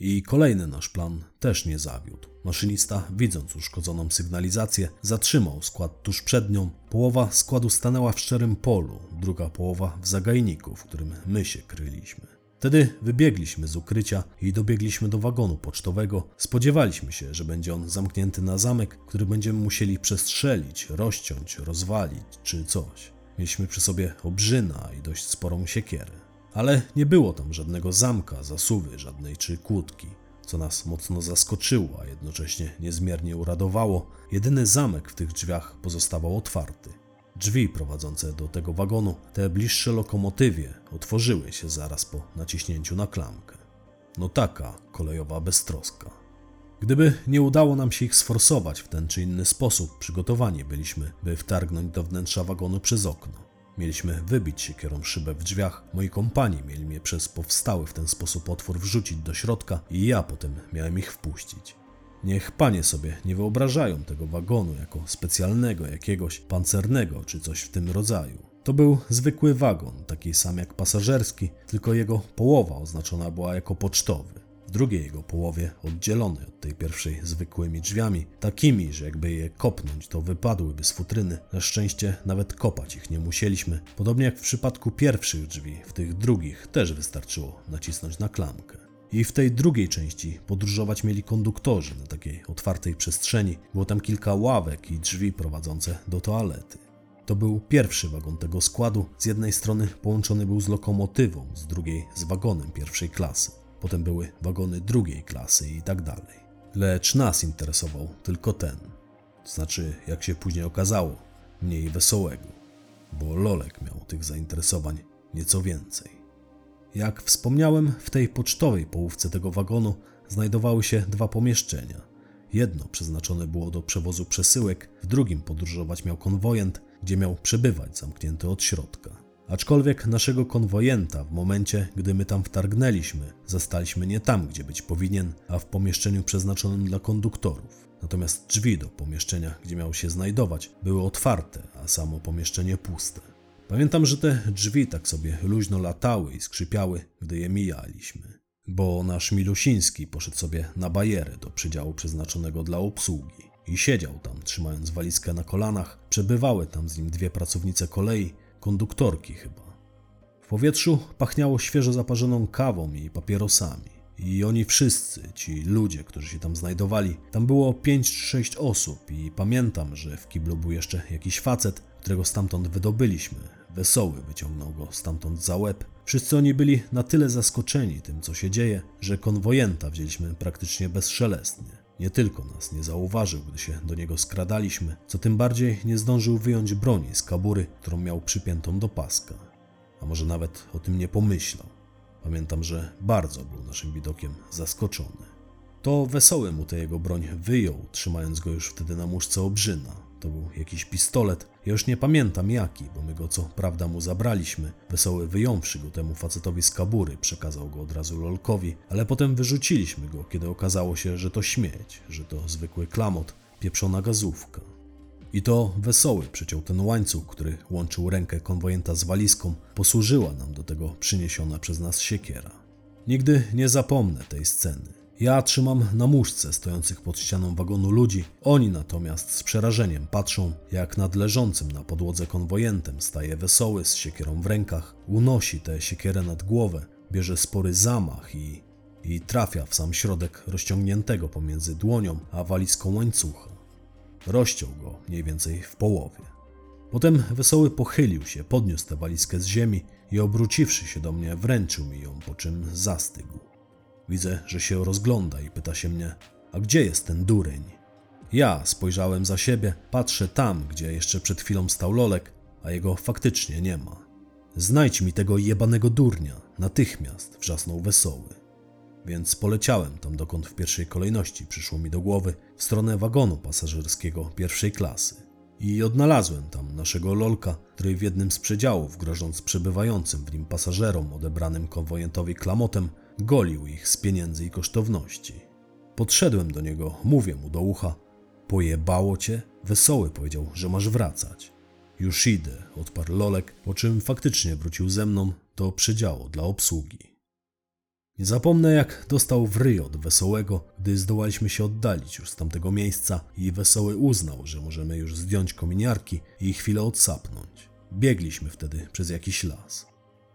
I kolejny nasz plan też nie zawiódł. Maszynista, widząc uszkodzoną sygnalizację, zatrzymał skład tuż przed nią. Połowa składu stanęła w szczerym polu, druga połowa w zagajniku, w którym my się kryliśmy. Wtedy wybiegliśmy z ukrycia i dobiegliśmy do wagonu pocztowego. Spodziewaliśmy się, że będzie on zamknięty na zamek, który będziemy musieli przestrzelić, rozciąć, rozwalić czy coś. Mieliśmy przy sobie obrzyna i dość sporą siekierę. Ale nie było tam żadnego zamka, zasuwy żadnej czy kłódki, co nas mocno zaskoczyło, a jednocześnie niezmiernie uradowało. Jedyny zamek w tych drzwiach pozostawał otwarty. Drzwi prowadzące do tego wagonu, te bliższe lokomotywie, otworzyły się zaraz po naciśnięciu na klamkę. No taka kolejowa beztroska. Gdyby nie udało nam się ich sforsować w ten czy inny sposób, przygotowani byliśmy, by wtargnąć do wnętrza wagonu przez okno. Mieliśmy wybić się kierą szybę w drzwiach, moi kompani mieli mnie przez powstały w ten sposób otwór wrzucić do środka i ja potem miałem ich wpuścić. Niech panie sobie nie wyobrażają tego wagonu jako specjalnego, jakiegoś pancernego czy coś w tym rodzaju. To był zwykły wagon, taki sam jak pasażerski, tylko jego połowa oznaczona była jako pocztowy. Drugiej jego połowie, oddzielony od tej pierwszej zwykłymi drzwiami, takimi, że jakby je kopnąć, to wypadłyby z futryny. Na szczęście nawet kopać ich nie musieliśmy. Podobnie jak w przypadku pierwszych drzwi, w tych drugich też wystarczyło nacisnąć na klamkę. I w tej drugiej części podróżować mieli konduktorzy na takiej otwartej przestrzeni. Było tam kilka ławek i drzwi prowadzące do toalety. To był pierwszy wagon tego składu. Z jednej strony połączony był z lokomotywą, z drugiej z wagonem pierwszej klasy. Potem były wagony drugiej klasy i tak dalej. Lecz nas interesował tylko ten. To znaczy, jak się później okazało, mniej wesołego, bo Lolek miał tych zainteresowań nieco więcej. Jak wspomniałem, w tej pocztowej połówce tego wagonu znajdowały się dwa pomieszczenia. Jedno przeznaczone było do przewozu przesyłek, w drugim podróżować miał konwojent, gdzie miał przebywać zamknięty od środka. Aczkolwiek naszego konwojenta w momencie, gdy my tam wtargnęliśmy, zastaliśmy nie tam, gdzie być powinien, a w pomieszczeniu przeznaczonym dla konduktorów. Natomiast drzwi do pomieszczenia, gdzie miał się znajdować, były otwarte, a samo pomieszczenie puste. Pamiętam, że te drzwi tak sobie luźno latały i skrzypiały, gdy je mijaliśmy. Bo nasz Milusiński poszedł sobie na bajerę do przydziału przeznaczonego dla obsługi i siedział tam, trzymając walizkę na kolanach. Przebywały tam z nim dwie pracownice kolei, konduktorki chyba. W powietrzu pachniało świeżo zaparzoną kawą i papierosami. I oni wszyscy, ci ludzie, którzy się tam znajdowali, tam było pięć czy sześć osób i pamiętam, że w kiblu był jeszcze jakiś facet, którego stamtąd wydobyliśmy, Wesoły wyciągnął go stamtąd za łeb. Wszyscy oni byli na tyle zaskoczeni tym, co się dzieje, że konwojenta wzięliśmy praktycznie bezszelestnie. Nie tylko nas nie zauważył, gdy się do niego skradaliśmy, co tym bardziej nie zdążył wyjąć broni z kabury, którą miał przypiętą do paska. A może nawet o tym nie pomyślał. Pamiętam, że bardzo był naszym widokiem zaskoczony. To wesoły mu tę jego broń wyjął, trzymając go już wtedy na muszce obrzyna. To był jakiś pistolet. Ja już nie pamiętam jaki, bo my go co prawda mu zabraliśmy. Wesoły wyjąwszy go temu facetowi z kabury, przekazał go od razu Lolkowi, ale potem wyrzuciliśmy go, kiedy okazało się, że to śmieć, że to zwykły klamot, pieprzona gazówka. I to wesoły przeciął ten łańcuch, który łączył rękę konwojenta z walizką, posłużyła nam do tego przyniesiona przez nas siekiera. Nigdy nie zapomnę tej sceny. Ja trzymam na muszce stojących pod ścianą wagonu ludzi, oni natomiast z przerażeniem patrzą, jak nad leżącym na podłodze konwojentem staje wesoły z siekierą w rękach, unosi tę siekierę nad głowę, bierze spory zamach i, i trafia w sam środek rozciągniętego pomiędzy dłonią a walizką łańcucha. Rozciął go mniej więcej w połowie. Potem wesoły pochylił się, podniósł tę walizkę z ziemi i obróciwszy się do mnie, wręczył mi ją, po czym zastygł. Widzę, że się rozgląda i pyta się mnie: A gdzie jest ten dureń? Ja spojrzałem za siebie, patrzę tam, gdzie jeszcze przed chwilą stał Lolek, a jego faktycznie nie ma. Znajdź mi tego jebanego durnia, natychmiast, wrzasnął wesoły. Więc poleciałem tam, dokąd w pierwszej kolejności przyszło mi do głowy, w stronę wagonu pasażerskiego pierwszej klasy. I odnalazłem tam naszego Lolka, który w jednym z przedziałów, grożąc przebywającym w nim pasażerom odebranym konwojentowi klamotem, golił ich z pieniędzy i kosztowności. Podszedłem do niego, mówię mu do ucha: Pojebało cię? Wesoły powiedział, że masz wracać. Już idę, odparł Lolek, po czym faktycznie wrócił ze mną do przedziału dla obsługi. Nie zapomnę, jak dostał w ryj od Wesołego, gdy zdołaliśmy się oddalić już z tamtego miejsca i Wesoły uznał, że możemy już zdjąć kominiarki i chwilę odsapnąć. Biegliśmy wtedy przez jakiś las.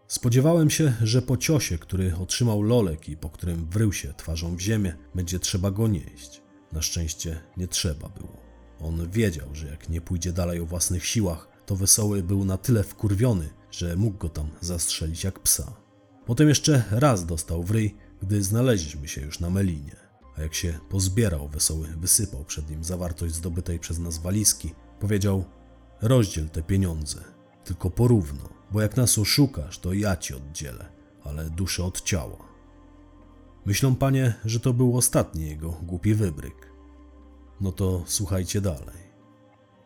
Spodziewałem się, że po ciosie, który otrzymał lolek i po którym wrył się twarzą w ziemię, będzie trzeba go nieść. Na szczęście nie trzeba było. On wiedział, że jak nie pójdzie dalej o własnych siłach, to Wesoły był na tyle wkurwiony, że mógł go tam zastrzelić jak psa. Potem jeszcze raz dostał w ryj, gdy znaleźliśmy się już na Melinie. A jak się pozbierał, Wesoły wysypał przed nim zawartość zdobytej przez nas walizki. Powiedział, rozdziel te pieniądze, tylko porówno, bo jak nas oszukasz, to ja ci oddzielę, ale duszę od ciała. Myślą panie, że to był ostatni jego głupi wybryk. No to słuchajcie dalej.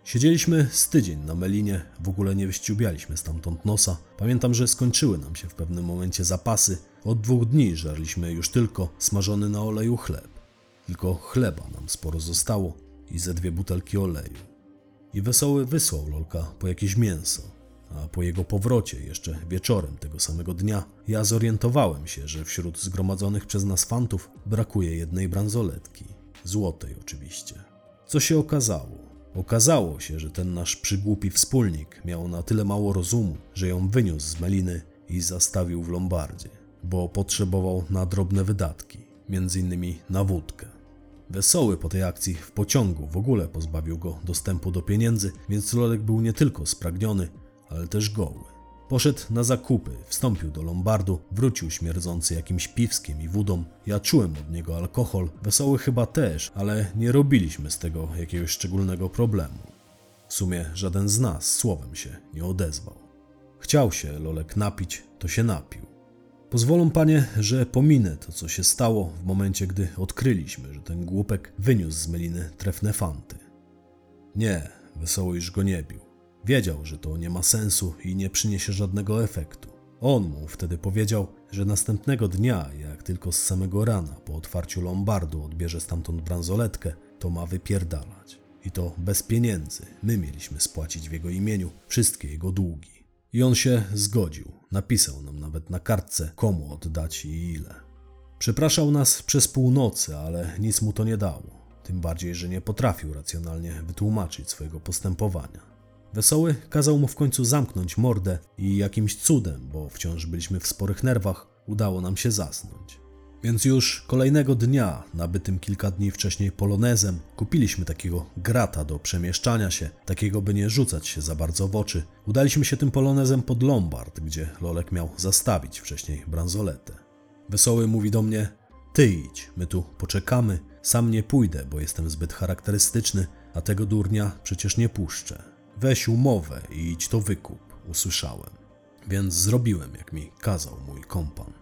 Siedzieliśmy z tydzień na Melinie, w ogóle nie wyściubialiśmy stamtąd nosa. Pamiętam, że skończyły nam się w pewnym momencie zapasy. Od dwóch dni żarliśmy już tylko smażony na oleju chleb. Tylko chleba nam sporo zostało i ze dwie butelki oleju. I wesoły wysłał Lolka po jakieś mięso. A po jego powrocie, jeszcze wieczorem tego samego dnia, ja zorientowałem się, że wśród zgromadzonych przez nas fantów brakuje jednej bransoletki. Złotej oczywiście. Co się okazało? Okazało się, że ten nasz przygłupi wspólnik miał na tyle mało rozumu, że ją wyniósł z meliny i zastawił w lombardzie, bo potrzebował na drobne wydatki, między innymi na wódkę. Wesoły po tej akcji w pociągu w ogóle pozbawił go dostępu do pieniędzy, więc Lolek był nie tylko spragniony, ale też goły. Poszedł na zakupy, wstąpił do lombardu, wrócił śmierdzący jakimś piwskiem i wódą. Ja czułem od niego alkohol, wesoły chyba też, ale nie robiliśmy z tego jakiegoś szczególnego problemu. W sumie żaden z nas słowem się nie odezwał. Chciał się Lolek napić, to się napił. Pozwolą panie, że pominę to, co się stało w momencie, gdy odkryliśmy, że ten głupek wyniósł z meliny trefne fanty. Nie, wesoły już go nie bił. Wiedział, że to nie ma sensu i nie przyniesie żadnego efektu. On mu wtedy powiedział, że następnego dnia, jak tylko z samego rana po otwarciu lombardu odbierze stamtąd bransoletkę, to ma wypierdalać. I to bez pieniędzy. My mieliśmy spłacić w jego imieniu wszystkie jego długi. I on się zgodził. Napisał nam nawet na kartce, komu oddać i ile. Przepraszał nas przez północy, ale nic mu to nie dało. Tym bardziej, że nie potrafił racjonalnie wytłumaczyć swojego postępowania. Wesoły kazał mu w końcu zamknąć mordę i jakimś cudem, bo wciąż byliśmy w sporych nerwach, udało nam się zasnąć. Więc już kolejnego dnia, nabytym kilka dni wcześniej polonezem, kupiliśmy takiego grata do przemieszczania się, takiego by nie rzucać się za bardzo w oczy. Udaliśmy się tym polonezem pod Lombard, gdzie Lolek miał zastawić wcześniej bransoletę. Wesoły mówi do mnie, ty idź, my tu poczekamy, sam nie pójdę, bo jestem zbyt charakterystyczny, a tego durnia przecież nie puszczę. Weź umowę i idź to wykup, usłyszałem. Więc zrobiłem, jak mi kazał mój kompan.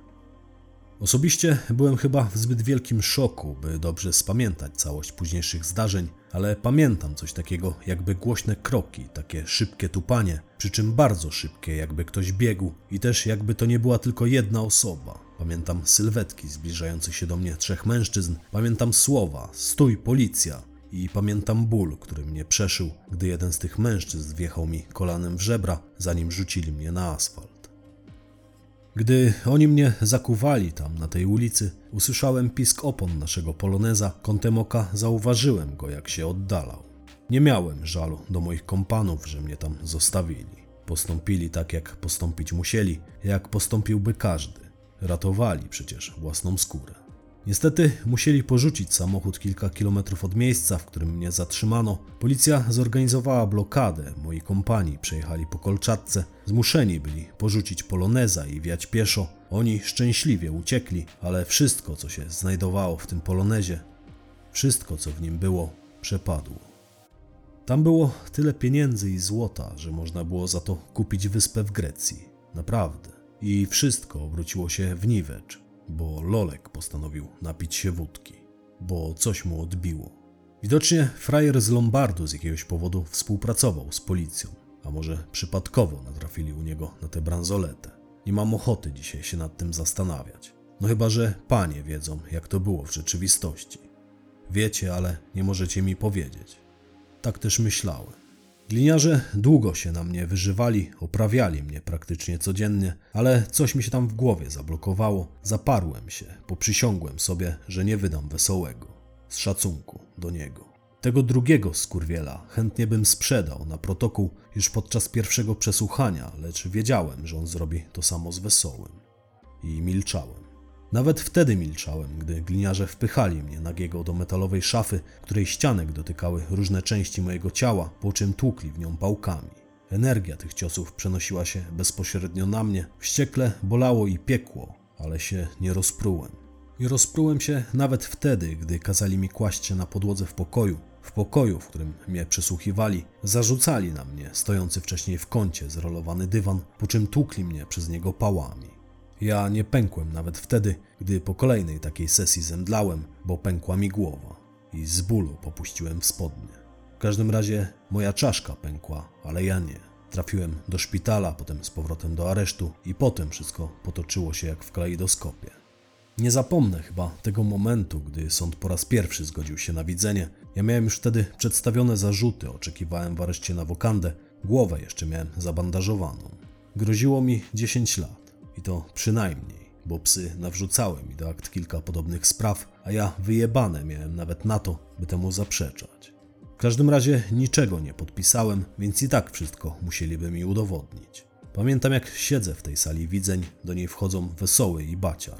Osobiście byłem chyba w zbyt wielkim szoku, by dobrze spamiętać całość późniejszych zdarzeń, ale pamiętam coś takiego jakby głośne kroki, takie szybkie tupanie, przy czym bardzo szybkie, jakby ktoś biegł i też jakby to nie była tylko jedna osoba. Pamiętam sylwetki zbliżających się do mnie trzech mężczyzn, pamiętam słowa: stój policja, i pamiętam ból, który mnie przeszył, gdy jeden z tych mężczyzn wjechał mi kolanem w żebra, zanim rzucili mnie na asfalt. Gdy oni mnie zakuwali tam na tej ulicy, usłyszałem pisk opon naszego poloneza. Kątem oka zauważyłem go, jak się oddalał. Nie miałem żalu do moich kompanów, że mnie tam zostawili. Postąpili tak, jak postąpić musieli, jak postąpiłby każdy. Ratowali przecież własną skórę. Niestety musieli porzucić samochód kilka kilometrów od miejsca, w którym mnie zatrzymano. Policja zorganizowała blokadę. Moi kompanii przejechali po kolczatce. Zmuszeni byli porzucić poloneza i wiać pieszo. Oni szczęśliwie uciekli, ale wszystko, co się znajdowało w tym polonezie, wszystko, co w nim było, przepadło. Tam było tyle pieniędzy i złota, że można było za to kupić wyspę w Grecji. Naprawdę. I wszystko obróciło się w niwecz, bo Lolek postanowił napić się wódki, bo coś mu odbiło. Widocznie frajer z Lombardu z jakiegoś powodu współpracował z policją, a może przypadkowo natrafili u niego na tę bransoletę. Nie mam ochoty dzisiaj się nad tym zastanawiać. No chyba, że panie wiedzą, jak to było w rzeczywistości. Wiecie, ale nie możecie mi powiedzieć. Tak też myślałem. Gliniarze długo się na mnie wyżywali, oprawiali mnie praktycznie codziennie, ale coś mi się tam w głowie zablokowało. Zaparłem się, poprzysiągłem sobie, że nie wydam wesołego. Z szacunku do niego. Tego drugiego skurwiela chętnie bym sprzedał na protokół już podczas pierwszego przesłuchania, lecz wiedziałem, że on zrobi to samo z wesołym. I milczałem. Nawet wtedy milczałem, gdy gliniarze wpychali mnie nagiego do metalowej szafy, której ścianek dotykały różne części mojego ciała, po czym tłukli w nią pałkami. Energia tych ciosów przenosiła się bezpośrednio na mnie. Wściekle bolało i piekło, ale się nie rozprułem. I rozprułem się nawet wtedy, gdy kazali mi kłaść się na podłodze w pokoju. W pokoju, w którym mnie przesłuchiwali, zarzucali na mnie stojący wcześniej w kącie zrolowany dywan, po czym tłukli mnie przez niego pałami. Ja nie pękłem nawet wtedy, gdy po kolejnej takiej sesji zemdlałem, bo pękła mi głowa i z bólu popuściłem w spodnie. W każdym razie moja czaszka pękła, ale ja nie. Trafiłem do szpitala, potem z powrotem do aresztu i potem wszystko potoczyło się jak w kalejdoskopie. Nie zapomnę chyba tego momentu, gdy sąd po raz pierwszy zgodził się na widzenie. Ja miałem już wtedy przedstawione zarzuty, oczekiwałem w areszcie na wokandę, głowę jeszcze miałem zabandażowaną. Groziło mi 10 lat to przynajmniej, bo psy nawrzucały mi do akt kilka podobnych spraw, a ja wyjebane miałem nawet na to, by temu zaprzeczać. W każdym razie niczego nie podpisałem, więc i tak wszystko musieliby mi udowodnić. Pamiętam jak siedzę w tej sali widzeń, do niej wchodzą Wesoły i Baciar.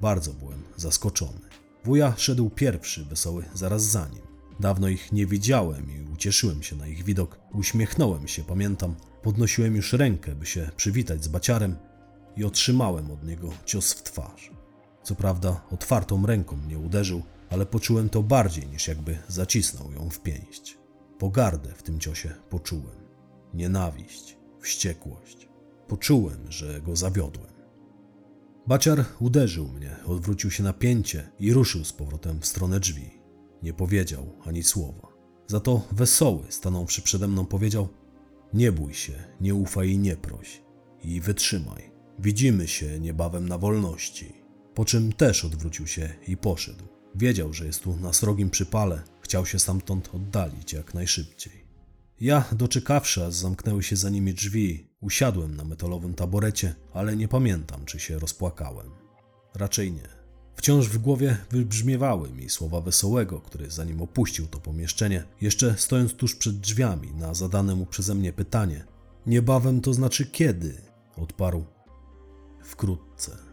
Bardzo byłem zaskoczony. Wuja szedł pierwszy, Wesoły zaraz za nim. Dawno ich nie widziałem i ucieszyłem się na ich widok. Uśmiechnąłem się, pamiętam. Podnosiłem już rękę, by się przywitać z Baciarem i otrzymałem od niego cios w twarz. Co prawda otwartą ręką mnie uderzył, ale poczułem to bardziej niż jakby zacisnął ją w pięść. Pogardę w tym ciosie poczułem. Nienawiść, wściekłość. Poczułem, że go zawiodłem. Baciar uderzył mnie, odwrócił się na pięcie i ruszył z powrotem w stronę drzwi. Nie powiedział ani słowa. Za to wesoły, stanąwszy przede mną, powiedział: Nie bój się, nie ufaj i nie proś. I wytrzymaj. Widzimy się niebawem na wolności. Po czym też odwrócił się i poszedł. Wiedział, że jest tu na srogim przypale, chciał się stamtąd oddalić jak najszybciej. Ja, doczekawszy, aż zamknęły się za nimi drzwi, usiadłem na metalowym taborecie, ale nie pamiętam, czy się rozpłakałem. Raczej nie. Wciąż w głowie wybrzmiewały mi słowa Wesołego, który zanim opuścił to pomieszczenie, jeszcze stojąc tuż przed drzwiami na zadane mu przeze mnie pytanie, niebawem to znaczy kiedy? Odparł wkrótce.